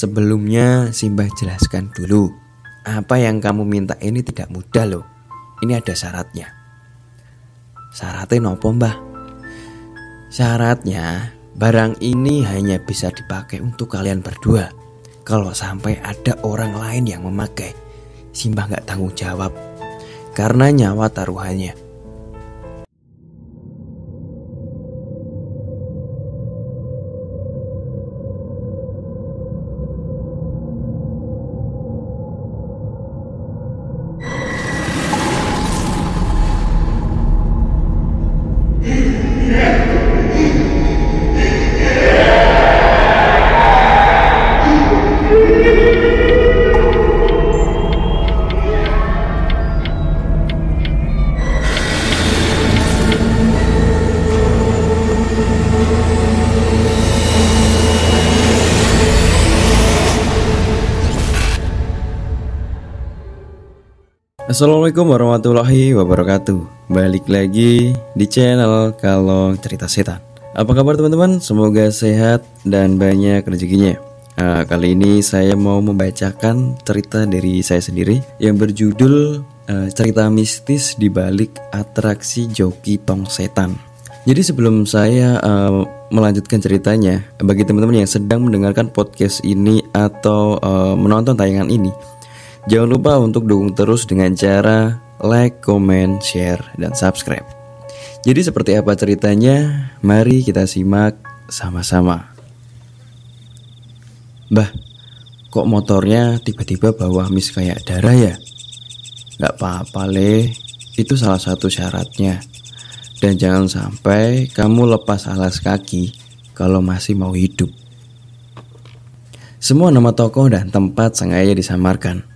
Sebelumnya Simbah jelaskan dulu Apa yang kamu minta ini tidak mudah loh. Ini ada syaratnya. Syaratnya nopo mbah? Syaratnya barang ini hanya bisa dipakai untuk kalian berdua. Kalau sampai ada orang lain yang memakai Simbah nggak tanggung jawab. Karena nyawa taruhannya Assalamualaikum warahmatullahi wabarakatuh. Balik lagi di channel Kalau Cerita Setan. Apa kabar teman-teman? Semoga sehat dan banyak rezekinya. Nah, Kali ini saya mau membacakan cerita dari saya sendiri Yang berjudul uh, Cerita Mistis di Balik Atraksi Joki Tong Setan. Jadi sebelum saya uh, melanjutkan ceritanya Bagi teman-teman yang sedang mendengarkan podcast ini Atau uh, menonton tayangan ini Jangan lupa untuk dukung terus dengan cara like, comment, share, dan subscribe. Jadi seperti apa ceritanya? Mari kita simak sama-sama. Bah, kok motornya tiba-tiba bawa mis kayak darah ya? Gak apa-apa le, itu salah satu syaratnya. Dan jangan sampai kamu lepas alas kaki kalau masih mau hidup. Semua nama tokoh dan tempat sengaja disamarkan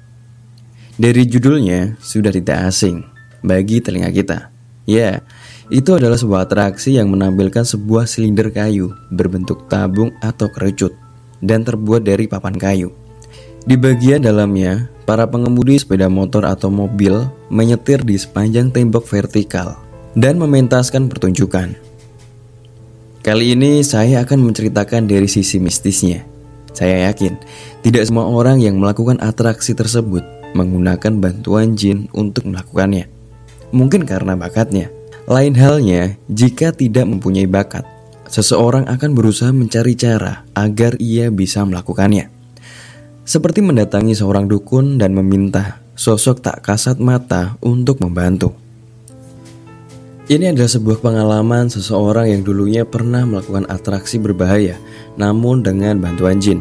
dari judulnya sudah tidak asing bagi telinga kita. Ya, itu adalah sebuah atraksi yang menampilkan sebuah silinder kayu berbentuk tabung atau kerucut dan terbuat dari papan kayu. Di bagian dalamnya, para pengemudi sepeda motor atau mobil menyetir di sepanjang tembok vertikal dan mementaskan pertunjukan. Kali ini saya akan menceritakan dari sisi mistisnya. Saya yakin tidak semua orang yang melakukan atraksi tersebut menggunakan bantuan jin untuk melakukannya. Mungkin karena bakatnya. Lain halnya jika tidak mempunyai bakat, seseorang akan berusaha mencari cara agar ia bisa melakukannya. Seperti mendatangi seorang dukun dan meminta sosok tak kasat mata untuk membantu. Ini adalah sebuah pengalaman seseorang yang dulunya pernah melakukan atraksi berbahaya, namun dengan bantuan jin.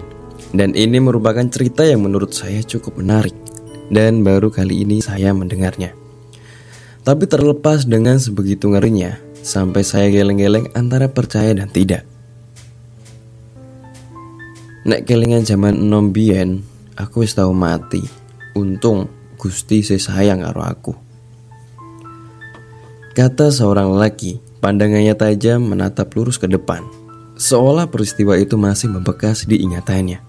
Dan ini merupakan cerita yang menurut saya cukup menarik dan baru kali ini saya mendengarnya. Tapi terlepas dengan sebegitu ngerinya, sampai saya geleng-geleng antara percaya dan tidak. Nek kelingan zaman enom biyen, aku wis tau mati. Untung Gusti sayang karo aku. Kata seorang lelaki, pandangannya tajam menatap lurus ke depan. Seolah peristiwa itu masih membekas di ingatannya.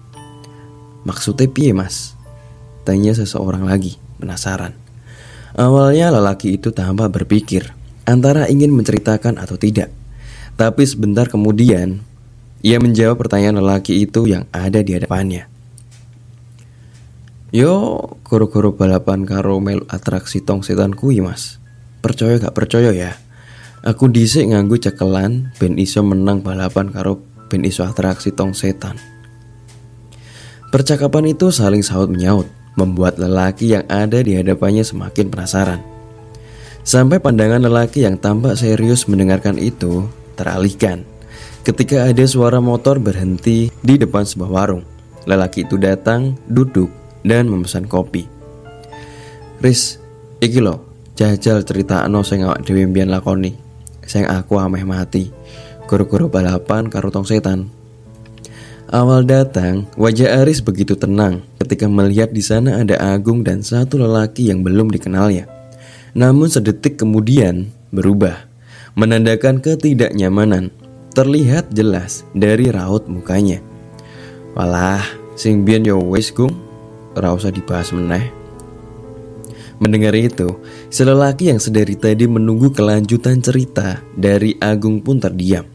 Maksudnya piye mas? Tanya seseorang lagi, penasaran. Awalnya lelaki itu tampak berpikir antara ingin menceritakan atau tidak. Tapi sebentar kemudian, ia menjawab pertanyaan lelaki itu yang ada di hadapannya. Yo, koro-koro balapan karo mel atraksi tong setan kui mas. Percaya gak percaya ya? Aku disik nganggu cekelan ben iso menang balapan karo ben iso atraksi tong setan. Percakapan itu saling saut menyaut membuat lelaki yang ada di hadapannya semakin penasaran. Sampai pandangan lelaki yang tampak serius mendengarkan itu teralihkan ketika ada suara motor berhenti di depan sebuah warung. Lelaki itu datang, duduk, dan memesan kopi. Riz, iki lo, jajal cerita ano sing awak mbiyen lakoni. Sing aku ameh mati. Guru-guru balapan karo tong setan. Awal datang, wajah Aris begitu tenang ketika melihat di sana ada Agung dan satu lelaki yang belum dikenalnya. Namun sedetik kemudian berubah, menandakan ketidaknyamanan. Terlihat jelas dari raut mukanya. Walah, sing bian yo wes gung, ora usah dibahas meneh. Mendengar itu, selelaki yang sedari tadi menunggu kelanjutan cerita dari Agung pun terdiam.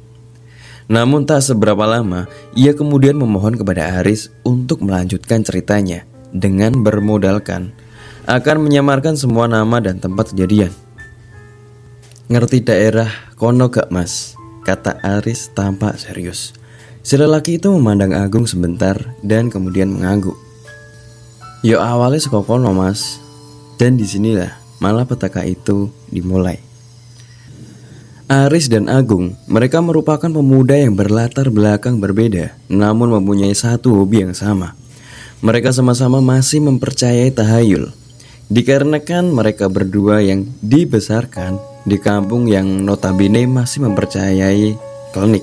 Namun tak seberapa lama, ia kemudian memohon kepada Aris untuk melanjutkan ceritanya dengan bermodalkan akan menyamarkan semua nama dan tempat kejadian. Ngerti daerah kono gak mas? Kata Aris tampak serius. Si lelaki itu memandang Agung sebentar dan kemudian mengangguk. Yo awalnya sekolah mas, dan di sinilah malah petaka itu dimulai. Aris dan Agung, mereka merupakan pemuda yang berlatar belakang berbeda, namun mempunyai satu hobi yang sama. Mereka sama-sama masih mempercayai tahayul. Dikarenakan mereka berdua yang dibesarkan di kampung yang notabene masih mempercayai klinik.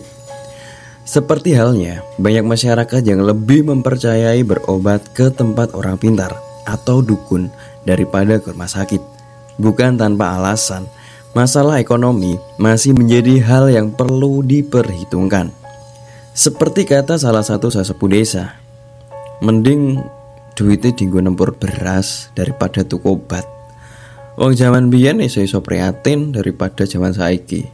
Seperti halnya, banyak masyarakat yang lebih mempercayai berobat ke tempat orang pintar atau dukun daripada ke rumah sakit. Bukan tanpa alasan, masalah ekonomi masih menjadi hal yang perlu diperhitungkan. Seperti kata salah satu sesepuh desa, mending duitnya tinggu nempur beras daripada tuku obat. Wong zaman biyen iso iso prihatin daripada zaman saiki.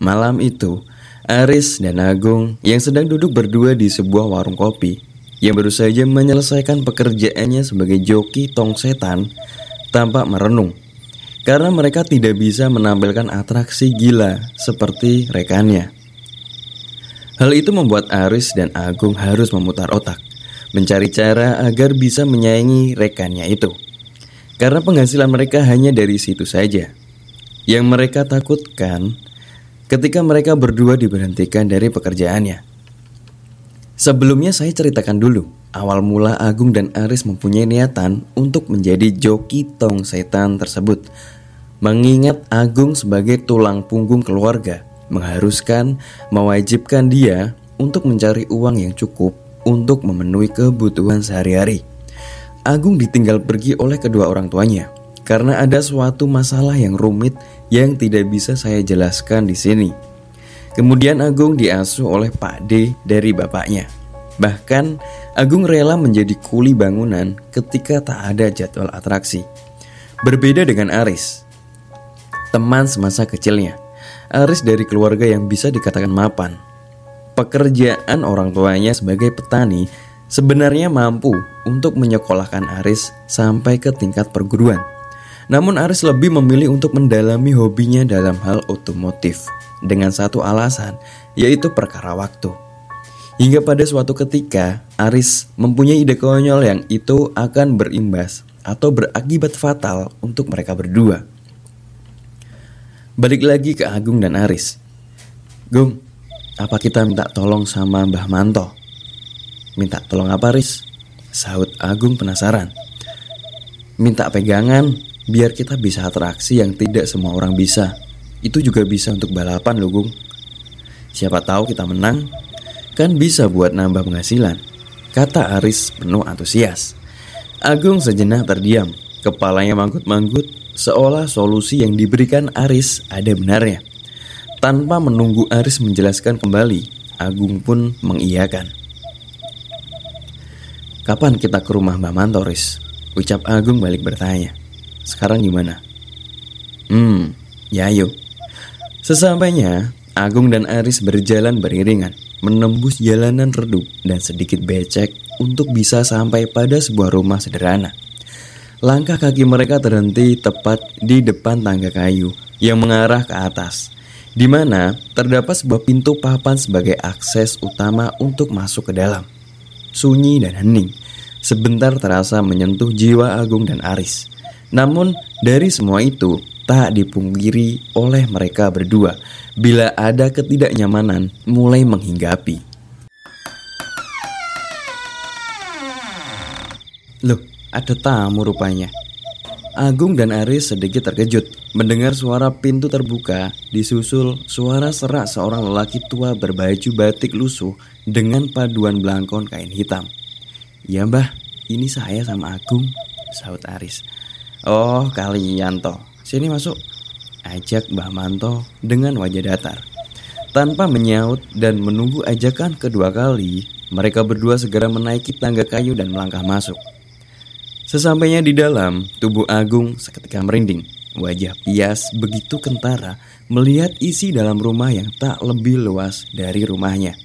Malam itu, Aris dan Agung yang sedang duduk berdua di sebuah warung kopi yang baru saja menyelesaikan pekerjaannya sebagai joki tong setan tampak merenung karena mereka tidak bisa menampilkan atraksi gila seperti rekannya. Hal itu membuat Aris dan Agung harus memutar otak, mencari cara agar bisa menyayangi rekannya itu. Karena penghasilan mereka hanya dari situ saja. Yang mereka takutkan ketika mereka berdua diberhentikan dari pekerjaannya. Sebelumnya saya ceritakan dulu, awal mula Agung dan Aris mempunyai niatan untuk menjadi joki tong setan tersebut Mengingat Agung sebagai tulang punggung keluarga, mengharuskan, mewajibkan dia untuk mencari uang yang cukup untuk memenuhi kebutuhan sehari-hari. Agung ditinggal pergi oleh kedua orang tuanya karena ada suatu masalah yang rumit yang tidak bisa saya jelaskan di sini. Kemudian Agung diasuh oleh Pak D dari bapaknya. Bahkan Agung rela menjadi kuli bangunan ketika tak ada jadwal atraksi. Berbeda dengan Aris, teman semasa kecilnya. Aris dari keluarga yang bisa dikatakan mapan. Pekerjaan orang tuanya sebagai petani sebenarnya mampu untuk menyekolahkan Aris sampai ke tingkat perguruan. Namun Aris lebih memilih untuk mendalami hobinya dalam hal otomotif dengan satu alasan, yaitu perkara waktu. Hingga pada suatu ketika, Aris mempunyai ide konyol yang itu akan berimbas atau berakibat fatal untuk mereka berdua. Balik lagi ke Agung dan Aris. Gung, apa kita minta tolong sama Mbah Manto? Minta tolong apa, Aris? Saud Agung penasaran. Minta pegangan biar kita bisa atraksi yang tidak semua orang bisa. Itu juga bisa untuk balapan loh, Gung. Siapa tahu kita menang, kan bisa buat nambah penghasilan. Kata Aris penuh antusias. Agung sejenak terdiam, kepalanya manggut-manggut seolah solusi yang diberikan Aris ada benarnya. Tanpa menunggu Aris menjelaskan kembali, Agung pun mengiyakan. Kapan kita ke rumah Mbak Mantoris? Ucap Agung balik bertanya. Sekarang gimana? Hmm, ya yuk. Sesampainya, Agung dan Aris berjalan beriringan, menembus jalanan redup dan sedikit becek untuk bisa sampai pada sebuah rumah sederhana. Langkah kaki mereka terhenti tepat di depan tangga kayu yang mengarah ke atas, di mana terdapat sebuah pintu papan sebagai akses utama untuk masuk ke dalam. Sunyi dan hening, sebentar terasa menyentuh jiwa Agung dan Aris. Namun, dari semua itu tak dipungkiri oleh mereka berdua bila ada ketidaknyamanan mulai menghinggapi. Loh, ada tamu rupanya. Agung dan Aris sedikit terkejut mendengar suara pintu terbuka disusul suara serak seorang lelaki tua berbaju batik lusuh dengan paduan belangkon kain hitam. Ya mbah, ini saya sama Agung, saut Aris. Oh kalian toh, sini masuk. Ajak Mbah Manto dengan wajah datar. Tanpa menyaut dan menunggu ajakan kedua kali, mereka berdua segera menaiki tangga kayu dan melangkah masuk. Sesampainya di dalam, tubuh Agung seketika merinding. Wajah Pias begitu kentara melihat isi dalam rumah yang tak lebih luas dari rumahnya.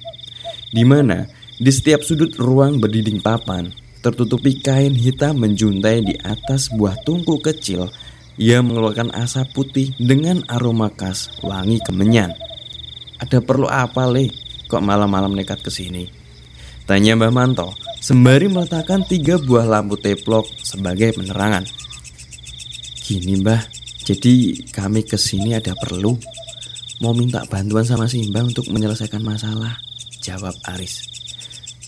Di mana di setiap sudut ruang berdinding papan tertutupi kain hitam menjuntai di atas buah tungku kecil ia mengeluarkan asap putih dengan aroma khas wangi kemenyan. Ada perlu apa, Le? Kok malam-malam nekat ke sini? Tanya Mbah Manto sembari meletakkan tiga buah lampu teplok sebagai penerangan. Gini Mbah, jadi kami ke sini ada perlu Mau minta bantuan sama si Mbah untuk menyelesaikan masalah Jawab Aris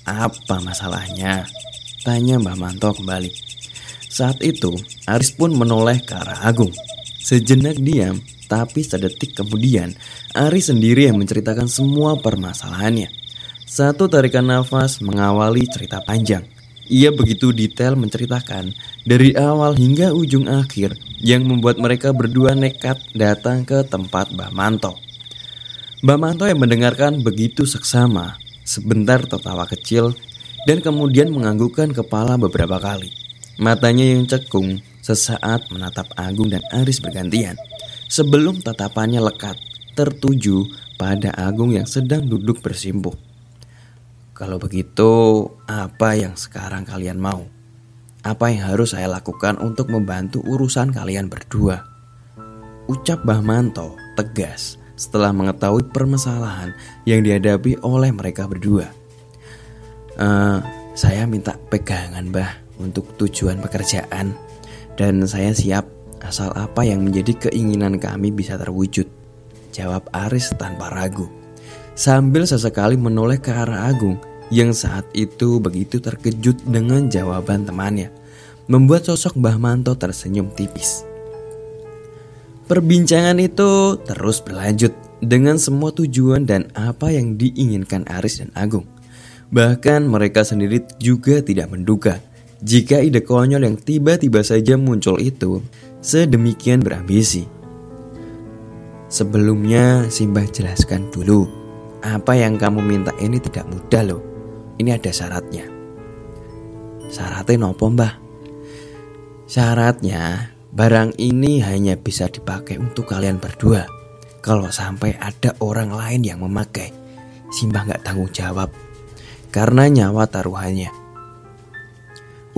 Apa masalahnya? Tanya Mbah Manto kembali. Saat itu Aris pun menoleh ke arah Agung. Sejenak diam Tapi sedetik kemudian Aris sendiri yang menceritakan semua permasalahannya. Satu tarikan nafas mengawali cerita panjang. Ia begitu detail menceritakan dari awal hingga ujung akhir yang membuat mereka berdua nekat datang ke tempat Mbah Manto. Mbah Manto yang mendengarkan begitu seksama, sebentar tertawa kecil dan kemudian menganggukkan kepala beberapa kali. Matanya yang cekung sesaat menatap Agung dan Aris bergantian sebelum tatapannya lekat tertuju pada Agung yang sedang duduk bersimpuh. Kalau begitu, apa yang sekarang kalian mau? Apa yang harus saya lakukan untuk membantu urusan kalian berdua? Ucap Bah Manto tegas setelah mengetahui permasalahan yang dihadapi oleh mereka berdua. Uh, saya minta pegangan Bah untuk tujuan pekerjaan dan saya siap asal apa yang menjadi keinginan kami bisa terwujud. Jawab Aris tanpa ragu sambil sesekali menoleh ke arah Agung yang saat itu begitu terkejut dengan jawaban temannya, membuat sosok Mbah Manto tersenyum tipis. Perbincangan itu terus berlanjut dengan semua tujuan dan apa yang diinginkan Aris dan Agung. Bahkan mereka sendiri juga tidak menduga jika ide konyol yang tiba-tiba saja muncul itu sedemikian berambisi. Sebelumnya Simbah jelaskan dulu apa yang kamu minta ini tidak mudah loh. Ini ada syaratnya. Syaratnya nopo mbah? Syaratnya barang ini hanya bisa dipakai untuk kalian berdua. Kalau sampai ada orang lain yang memakai, Simbah nggak tanggung jawab karena nyawa taruhannya.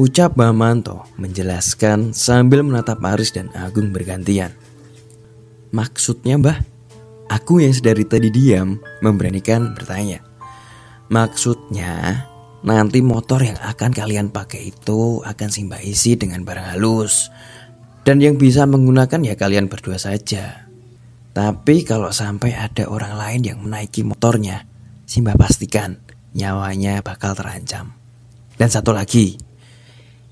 Ucap Bamanto menjelaskan sambil menatap Aris dan Agung bergantian. Maksudnya mbah? Aku yang sedari tadi diam memberanikan bertanya. Maksudnya nanti motor yang akan kalian pakai itu akan Simba isi dengan barang halus. Dan yang bisa menggunakan ya kalian berdua saja. Tapi kalau sampai ada orang lain yang menaiki motornya, Simba pastikan nyawanya bakal terancam. Dan satu lagi,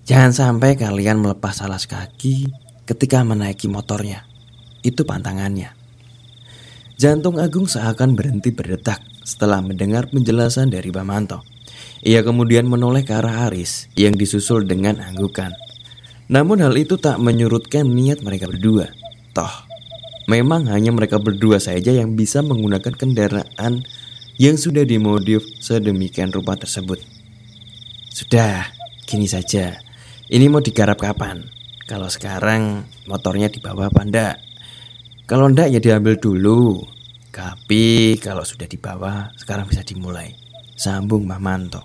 jangan sampai kalian melepas alas kaki ketika menaiki motornya. Itu pantangannya. Jantung Agung seakan berhenti berdetak setelah mendengar penjelasan dari Bamanto. Ia kemudian menoleh ke arah Aris yang disusul dengan anggukan. Namun hal itu tak menyurutkan niat mereka berdua. Toh, memang hanya mereka berdua saja yang bisa menggunakan kendaraan yang sudah dimodif sedemikian rupa tersebut. Sudah, gini saja. Ini mau digarap kapan? Kalau sekarang motornya dibawa apa ndak? Kalau ndak ya diambil dulu. Tapi kalau sudah dibawa, sekarang bisa dimulai. Sambung Mbah Manto.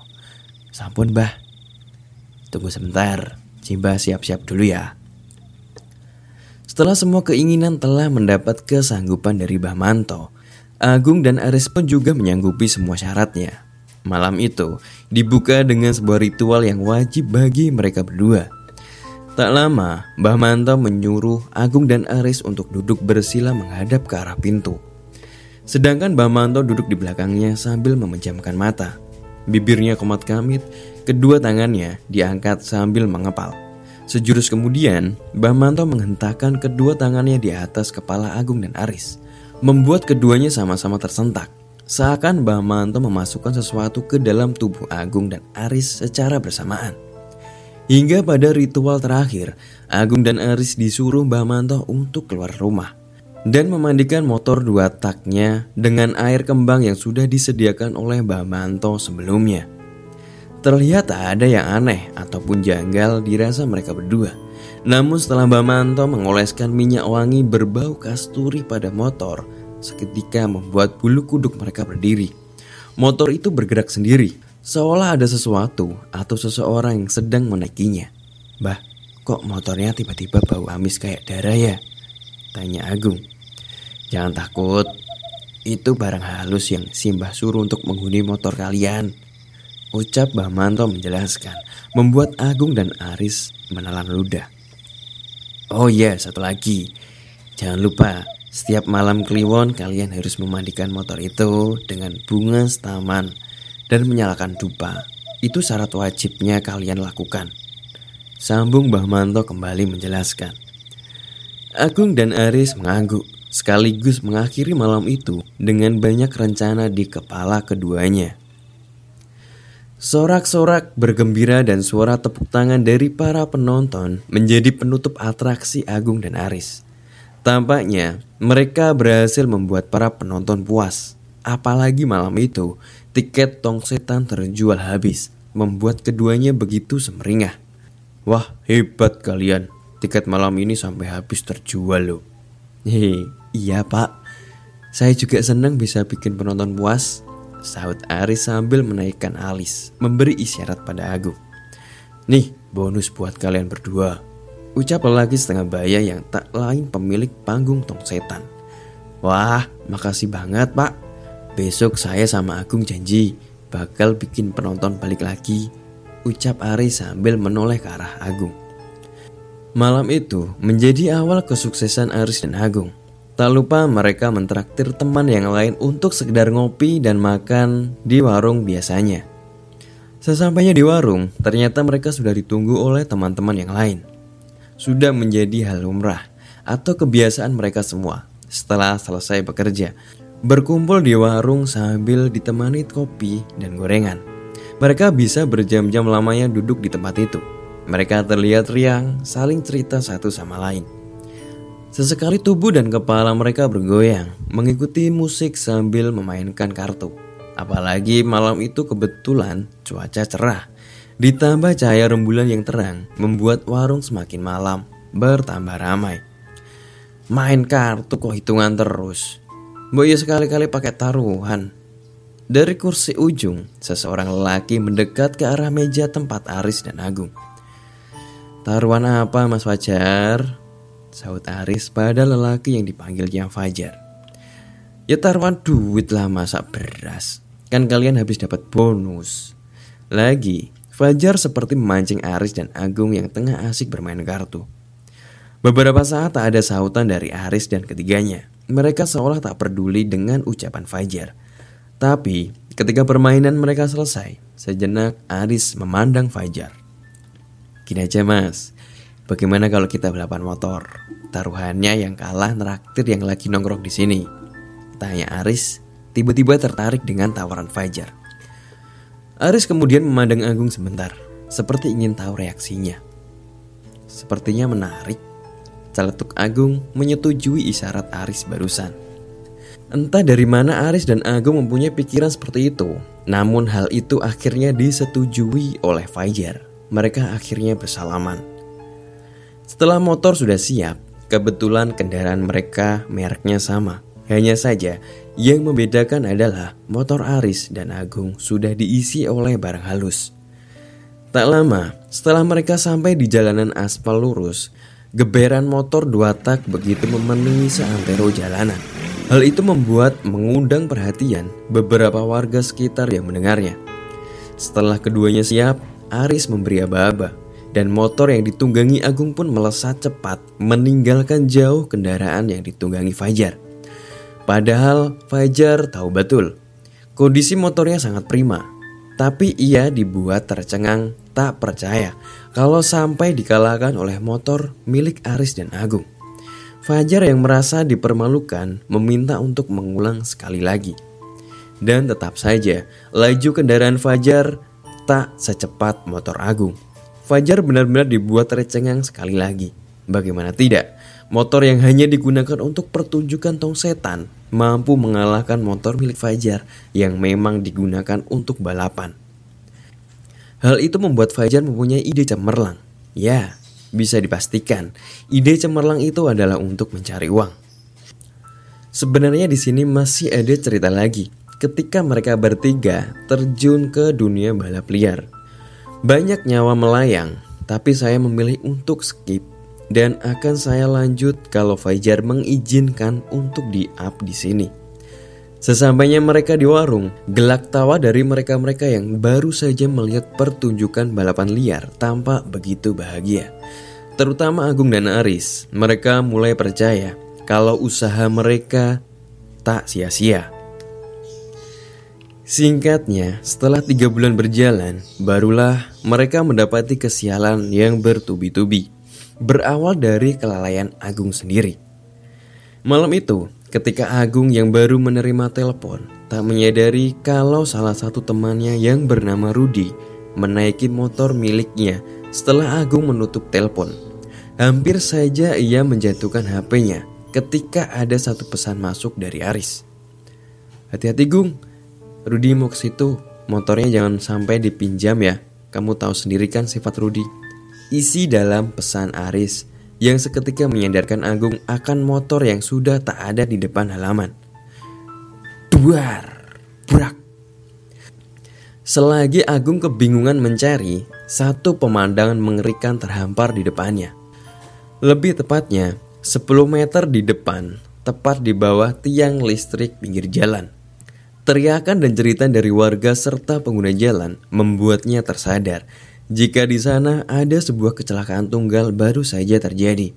Sampun Mbah. Tunggu sebentar. Cimba siap-siap dulu ya. Setelah semua keinginan telah mendapat kesanggupan dari Mbah Manto, Agung dan Aris pun juga menyanggupi semua syaratnya. Malam itu dibuka dengan sebuah ritual yang wajib bagi mereka berdua. Tak lama, Mbah Manto menyuruh Agung dan Aris untuk duduk bersila menghadap ke arah pintu. Sedangkan Mbah Manto duduk di belakangnya sambil memejamkan mata. Bibirnya komat kamit, kedua tangannya diangkat sambil mengepal. Sejurus kemudian, Mbah Manto menghentakkan kedua tangannya di atas kepala Agung dan Aris, membuat keduanya sama-sama tersentak. Seakan Mbah Manto memasukkan sesuatu ke dalam tubuh Agung dan Aris secara bersamaan. Hingga pada ritual terakhir, Agung dan Aris disuruh Mbah Manto untuk keluar rumah dan memandikan motor dua taknya dengan air kembang yang sudah disediakan oleh Mbah Manto sebelumnya. Terlihat ada yang aneh ataupun janggal dirasa mereka berdua Namun setelah Mbak Manto mengoleskan minyak wangi berbau kasturi pada motor, seketika membuat bulu kuduk mereka berdiri. Motor itu bergerak sendiri, seolah ada sesuatu atau seseorang yang sedang menaikinya. Bah, kok motornya tiba-tiba bau amis kayak darah ya? Tanya Agung. Jangan takut, itu barang halus yang Simbah suruh untuk menghuni motor kalian. Ucap Mbah Manto menjelaskan, membuat Agung dan Aris menelan ludah. Oh iya, satu lagi. Jangan lupa, setiap malam kliwon kalian harus memandikan motor itu dengan bunga setaman dan menyalakan dupa. Itu syarat wajibnya kalian lakukan. Sambung Mbah Manto kembali menjelaskan. Agung dan Aris mengangguk sekaligus mengakhiri malam itu dengan banyak rencana di kepala keduanya. Sorak-sorak bergembira dan suara tepuk tangan dari para penonton menjadi penutup atraksi Agung dan Aris. Tampaknya mereka berhasil membuat para penonton puas. Apalagi malam itu, tiket tong setan terjual habis, membuat keduanya begitu semeringah. Wah, hebat kalian, Tiket malam ini sampai habis terjual loh. Hehe, iya pak. Saya juga senang bisa bikin penonton puas. Saud Aris sambil menaikkan alis, memberi isyarat pada Agung. Nih, bonus buat kalian berdua. Ucap lelaki setengah baya yang tak lain pemilik panggung tong setan. Wah, makasih banget pak. Besok saya sama Agung janji bakal bikin penonton balik lagi. Ucap Aris sambil menoleh ke arah Agung. Malam itu menjadi awal kesuksesan Aris dan Agung. Tak lupa mereka mentraktir teman yang lain untuk sekedar ngopi dan makan di warung biasanya. Sesampainya di warung, ternyata mereka sudah ditunggu oleh teman-teman yang lain. Sudah menjadi hal lumrah atau kebiasaan mereka semua setelah selesai bekerja. Berkumpul di warung sambil ditemani kopi dan gorengan. Mereka bisa berjam-jam lamanya duduk di tempat itu mereka terlihat riang, saling cerita satu sama lain. Sesekali tubuh dan kepala mereka bergoyang, mengikuti musik sambil memainkan kartu. Apalagi malam itu kebetulan cuaca cerah, ditambah cahaya rembulan yang terang, membuat warung semakin malam bertambah ramai. Main kartu kok hitungan terus. Boy sekali-kali pakai taruhan. Dari kursi ujung, seseorang lelaki mendekat ke arah meja tempat Aris dan Agung. Taruhan apa mas Fajar? Saud Aris pada lelaki yang dipanggilnya Fajar. Ya taruhan duit lah masa beras. Kan kalian habis dapat bonus. Lagi, Fajar seperti memancing Aris dan Agung yang tengah asik bermain kartu. Beberapa saat tak ada sautan dari Aris dan ketiganya. Mereka seolah tak peduli dengan ucapan Fajar. Tapi ketika permainan mereka selesai, sejenak Aris memandang Fajar. Gini aja mas, bagaimana kalau kita balapan motor? Taruhannya yang kalah neraktir yang lagi nongkrong di sini. Tanya Aris, tiba-tiba tertarik dengan tawaran Fajar. Aris kemudian memandang Agung sebentar, seperti ingin tahu reaksinya. Sepertinya menarik. Celetuk Agung menyetujui isyarat Aris barusan. Entah dari mana Aris dan Agung mempunyai pikiran seperti itu, namun hal itu akhirnya disetujui oleh Fajar mereka akhirnya bersalaman. Setelah motor sudah siap, kebetulan kendaraan mereka mereknya sama. Hanya saja, yang membedakan adalah motor Aris dan Agung sudah diisi oleh barang halus. Tak lama, setelah mereka sampai di jalanan aspal lurus, geberan motor dua tak begitu memenuhi seantero jalanan. Hal itu membuat mengundang perhatian beberapa warga sekitar yang mendengarnya. Setelah keduanya siap, Aris memberi aba-aba dan motor yang ditunggangi Agung pun melesat cepat meninggalkan jauh kendaraan yang ditunggangi Fajar. Padahal Fajar tahu betul kondisi motornya sangat prima, tapi ia dibuat tercengang tak percaya kalau sampai dikalahkan oleh motor milik Aris dan Agung. Fajar yang merasa dipermalukan meminta untuk mengulang sekali lagi. Dan tetap saja, laju kendaraan Fajar tak secepat motor Agung. Fajar benar-benar dibuat tercengang sekali lagi. Bagaimana tidak, motor yang hanya digunakan untuk pertunjukan tong setan mampu mengalahkan motor milik Fajar yang memang digunakan untuk balapan. Hal itu membuat Fajar mempunyai ide cemerlang. Ya, bisa dipastikan ide cemerlang itu adalah untuk mencari uang. Sebenarnya di sini masih ada cerita lagi ketika mereka bertiga terjun ke dunia balap liar. Banyak nyawa melayang, tapi saya memilih untuk skip dan akan saya lanjut kalau Fajar mengizinkan untuk di-up di sini. Sesampainya mereka di warung, gelak tawa dari mereka-mereka yang baru saja melihat pertunjukan balapan liar tampak begitu bahagia. Terutama Agung dan Aris, mereka mulai percaya kalau usaha mereka tak sia-sia. Singkatnya, setelah tiga bulan berjalan, barulah mereka mendapati kesialan yang bertubi-tubi. Berawal dari kelalaian Agung sendiri. Malam itu, ketika Agung yang baru menerima telepon, tak menyadari kalau salah satu temannya yang bernama Rudi menaiki motor miliknya setelah Agung menutup telepon. Hampir saja ia menjatuhkan HP-nya ketika ada satu pesan masuk dari Aris. Hati-hati Gung, Rudi mau ke situ, motornya jangan sampai dipinjam ya. Kamu tahu sendiri kan sifat Rudi. Isi dalam pesan Aris yang seketika menyadarkan Agung akan motor yang sudah tak ada di depan halaman. Duar, brak. Selagi Agung kebingungan mencari, satu pemandangan mengerikan terhampar di depannya. Lebih tepatnya, 10 meter di depan, tepat di bawah tiang listrik pinggir jalan. Teriakan dan cerita dari warga serta pengguna jalan membuatnya tersadar jika di sana ada sebuah kecelakaan tunggal baru saja terjadi.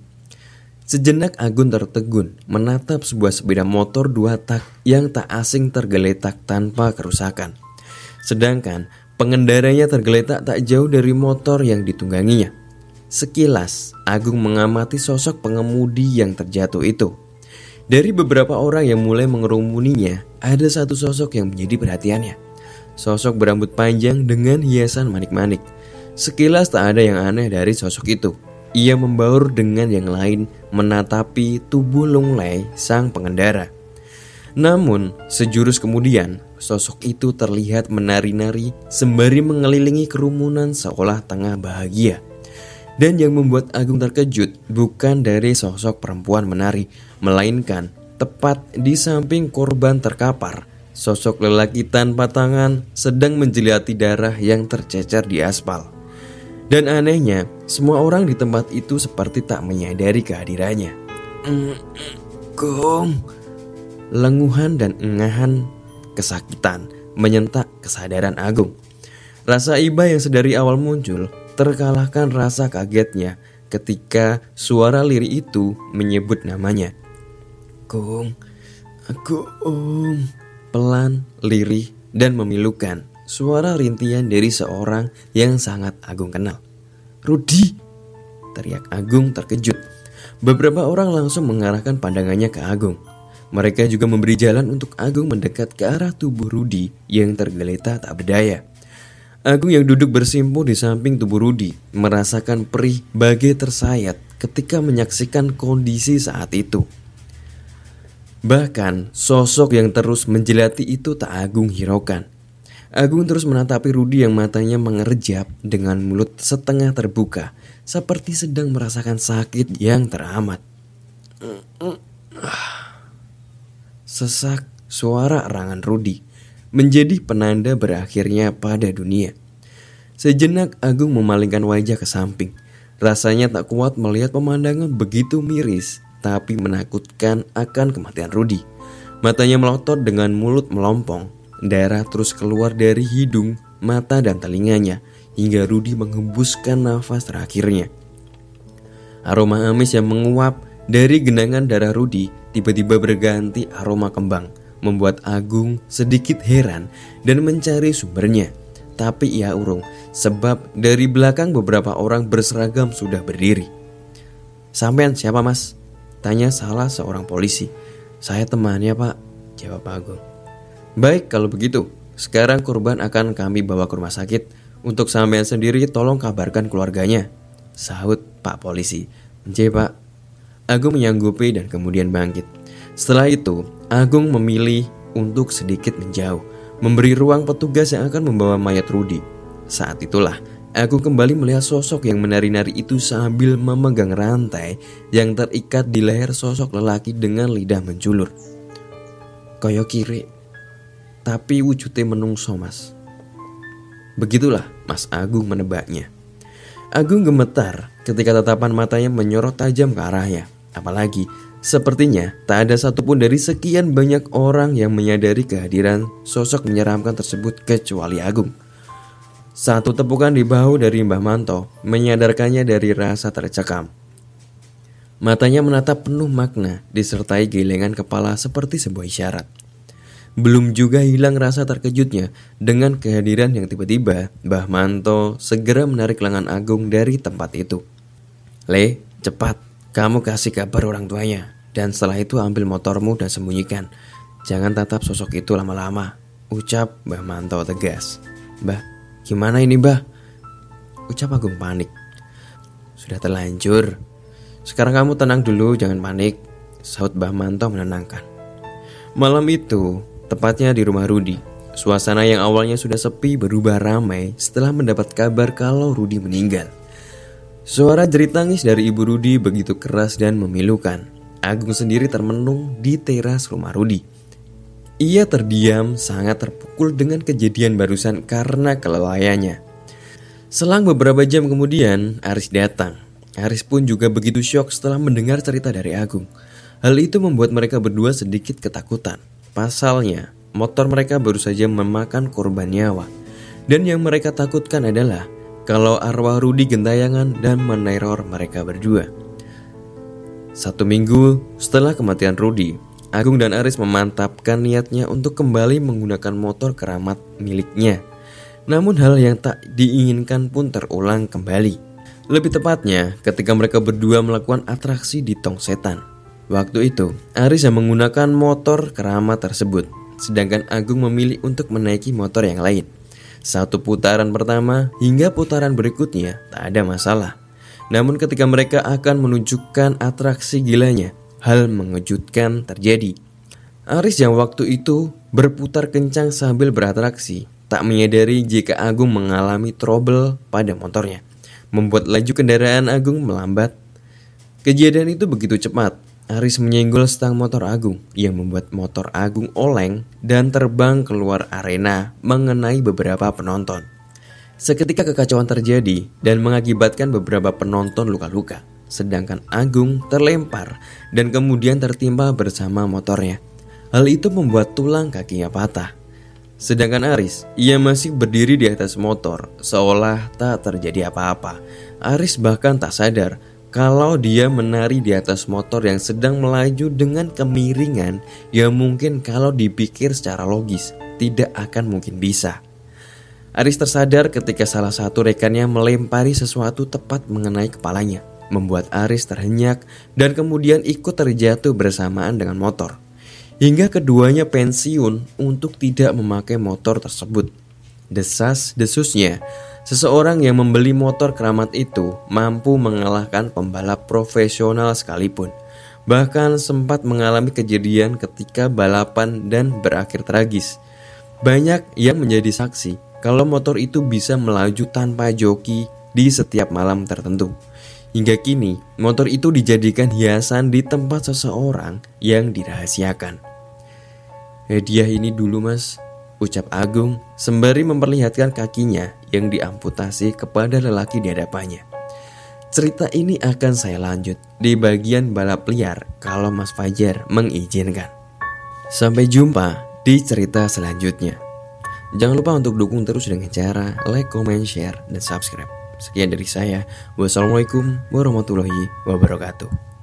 Sejenak Agun tertegun menatap sebuah sepeda motor dua tak yang tak asing tergeletak tanpa kerusakan. Sedangkan pengendaranya tergeletak tak jauh dari motor yang ditungganginya. Sekilas, Agung mengamati sosok pengemudi yang terjatuh itu. Dari beberapa orang yang mulai mengerumuninya, ada satu sosok yang menjadi perhatiannya. Sosok berambut panjang dengan hiasan manik-manik. Sekilas tak ada yang aneh dari sosok itu. Ia membaur dengan yang lain menatapi tubuh Lunglai sang pengendara. Namun, sejurus kemudian, sosok itu terlihat menari-nari sembari mengelilingi kerumunan seolah tengah bahagia. Dan yang membuat Agung terkejut bukan dari sosok perempuan menari, melainkan tepat di samping korban terkapar, sosok lelaki tanpa tangan sedang menjelati darah yang tercecer di aspal. Dan anehnya, semua orang di tempat itu seperti tak menyadari kehadirannya. Gong, lenguhan dan engahan kesakitan menyentak kesadaran Agung. Rasa iba yang sedari awal muncul terkalahkan rasa kagetnya ketika suara liri itu menyebut namanya. Kung, Kung, pelan, lirih, dan memilukan. Suara rintian dari seorang yang sangat Agung kenal. Rudi, teriak Agung terkejut. Beberapa orang langsung mengarahkan pandangannya ke Agung. Mereka juga memberi jalan untuk Agung mendekat ke arah tubuh Rudi yang tergeletak tak berdaya. Agung yang duduk bersimpuh di samping tubuh Rudi merasakan perih bagai tersayat ketika menyaksikan kondisi saat itu. Bahkan sosok yang terus menjelati itu tak Agung hiraukan. Agung terus menatapi Rudi yang matanya mengerjap dengan mulut setengah terbuka seperti sedang merasakan sakit yang teramat. Sesak suara erangan Rudi menjadi penanda berakhirnya pada dunia. Sejenak Agung memalingkan wajah ke samping. Rasanya tak kuat melihat pemandangan begitu miris tapi menakutkan akan kematian Rudi. Matanya melotot dengan mulut melompong. Darah terus keluar dari hidung, mata dan telinganya hingga Rudi menghembuskan nafas terakhirnya. Aroma amis yang menguap dari genangan darah Rudi tiba-tiba berganti aroma kembang membuat Agung sedikit heran dan mencari sumbernya. Tapi ia urung, sebab dari belakang beberapa orang berseragam sudah berdiri. Sampean siapa mas? Tanya salah seorang polisi. Saya temannya pak, jawab Agung. Baik kalau begitu, sekarang korban akan kami bawa ke rumah sakit. Untuk sampean sendiri tolong kabarkan keluarganya. Sahut pak polisi. J. Agung menyanggupi dan kemudian bangkit. Setelah itu, Agung memilih untuk sedikit menjauh, memberi ruang petugas yang akan membawa mayat Rudi. Saat itulah Aku kembali melihat sosok yang menari-nari itu sambil memegang rantai yang terikat di leher sosok lelaki dengan lidah menjulur. Koyo kiri, tapi wujudnya menungso mas. Begitulah Mas Agung menebaknya. Agung gemetar ketika tatapan matanya menyorot tajam ke arahnya. Apalagi, sepertinya tak ada satupun dari sekian banyak orang yang menyadari kehadiran sosok menyeramkan tersebut kecuali Agung. Satu tepukan di bahu dari Mbah Manto menyadarkannya dari rasa tercekam. Matanya menatap penuh makna disertai gelengan kepala seperti sebuah isyarat. Belum juga hilang rasa terkejutnya dengan kehadiran yang tiba-tiba Mbah Manto segera menarik lengan Agung dari tempat itu. Le, cepat, kamu kasih kabar orang tuanya. Dan setelah itu ambil motormu dan sembunyikan. Jangan tatap sosok itu lama-lama. Ucap Mbah Manto tegas. Mbah, Gimana ini mbah? Ucap Agung panik. Sudah terlanjur. Sekarang kamu tenang dulu, jangan panik. Saut Mbah Manto menenangkan. Malam itu, tepatnya di rumah Rudi, suasana yang awalnya sudah sepi berubah ramai setelah mendapat kabar kalau Rudi meninggal. Suara jerit tangis dari ibu Rudi begitu keras dan memilukan. Agung sendiri termenung di teras rumah Rudi. Ia terdiam sangat terpukul dengan kejadian barusan karena kelelayannya. Selang beberapa jam kemudian, Aris datang. Aris pun juga begitu syok setelah mendengar cerita dari Agung. Hal itu membuat mereka berdua sedikit ketakutan. Pasalnya, motor mereka baru saja memakan korban nyawa. Dan yang mereka takutkan adalah kalau arwah Rudi gentayangan dan meneror mereka berdua. Satu minggu setelah kematian Rudi, Agung dan Aris memantapkan niatnya untuk kembali menggunakan motor keramat miliknya. Namun hal yang tak diinginkan pun terulang kembali. Lebih tepatnya ketika mereka berdua melakukan atraksi di Tong Setan. Waktu itu, Aris yang menggunakan motor keramat tersebut, sedangkan Agung memilih untuk menaiki motor yang lain. Satu putaran pertama hingga putaran berikutnya tak ada masalah. Namun ketika mereka akan menunjukkan atraksi gilanya, hal mengejutkan terjadi. Aris yang waktu itu berputar kencang sambil beratraksi, tak menyadari jika Agung mengalami trouble pada motornya, membuat laju kendaraan Agung melambat. Kejadian itu begitu cepat, Aris menyenggol stang motor Agung yang membuat motor Agung oleng dan terbang keluar arena mengenai beberapa penonton. Seketika kekacauan terjadi dan mengakibatkan beberapa penonton luka-luka sedangkan Agung terlempar dan kemudian tertimpa bersama motornya. Hal itu membuat tulang kakinya patah. Sedangkan Aris, ia masih berdiri di atas motor seolah tak terjadi apa-apa. Aris bahkan tak sadar kalau dia menari di atas motor yang sedang melaju dengan kemiringan yang mungkin kalau dipikir secara logis tidak akan mungkin bisa. Aris tersadar ketika salah satu rekannya melempari sesuatu tepat mengenai kepalanya membuat Aris terhenyak dan kemudian ikut terjatuh bersamaan dengan motor. Hingga keduanya pensiun untuk tidak memakai motor tersebut. Desas-desusnya, seseorang yang membeli motor keramat itu mampu mengalahkan pembalap profesional sekalipun. Bahkan sempat mengalami kejadian ketika balapan dan berakhir tragis. Banyak yang menjadi saksi kalau motor itu bisa melaju tanpa joki di setiap malam tertentu. Hingga kini, motor itu dijadikan hiasan di tempat seseorang yang dirahasiakan. Hadiah ini dulu mas, ucap Agung sembari memperlihatkan kakinya yang diamputasi kepada lelaki di hadapannya. Cerita ini akan saya lanjut di bagian balap liar kalau Mas Fajar mengizinkan. Sampai jumpa di cerita selanjutnya. Jangan lupa untuk dukung terus dengan cara like, comment, share, dan subscribe. Sekian dari saya. Wassalamualaikum warahmatullahi wabarakatuh.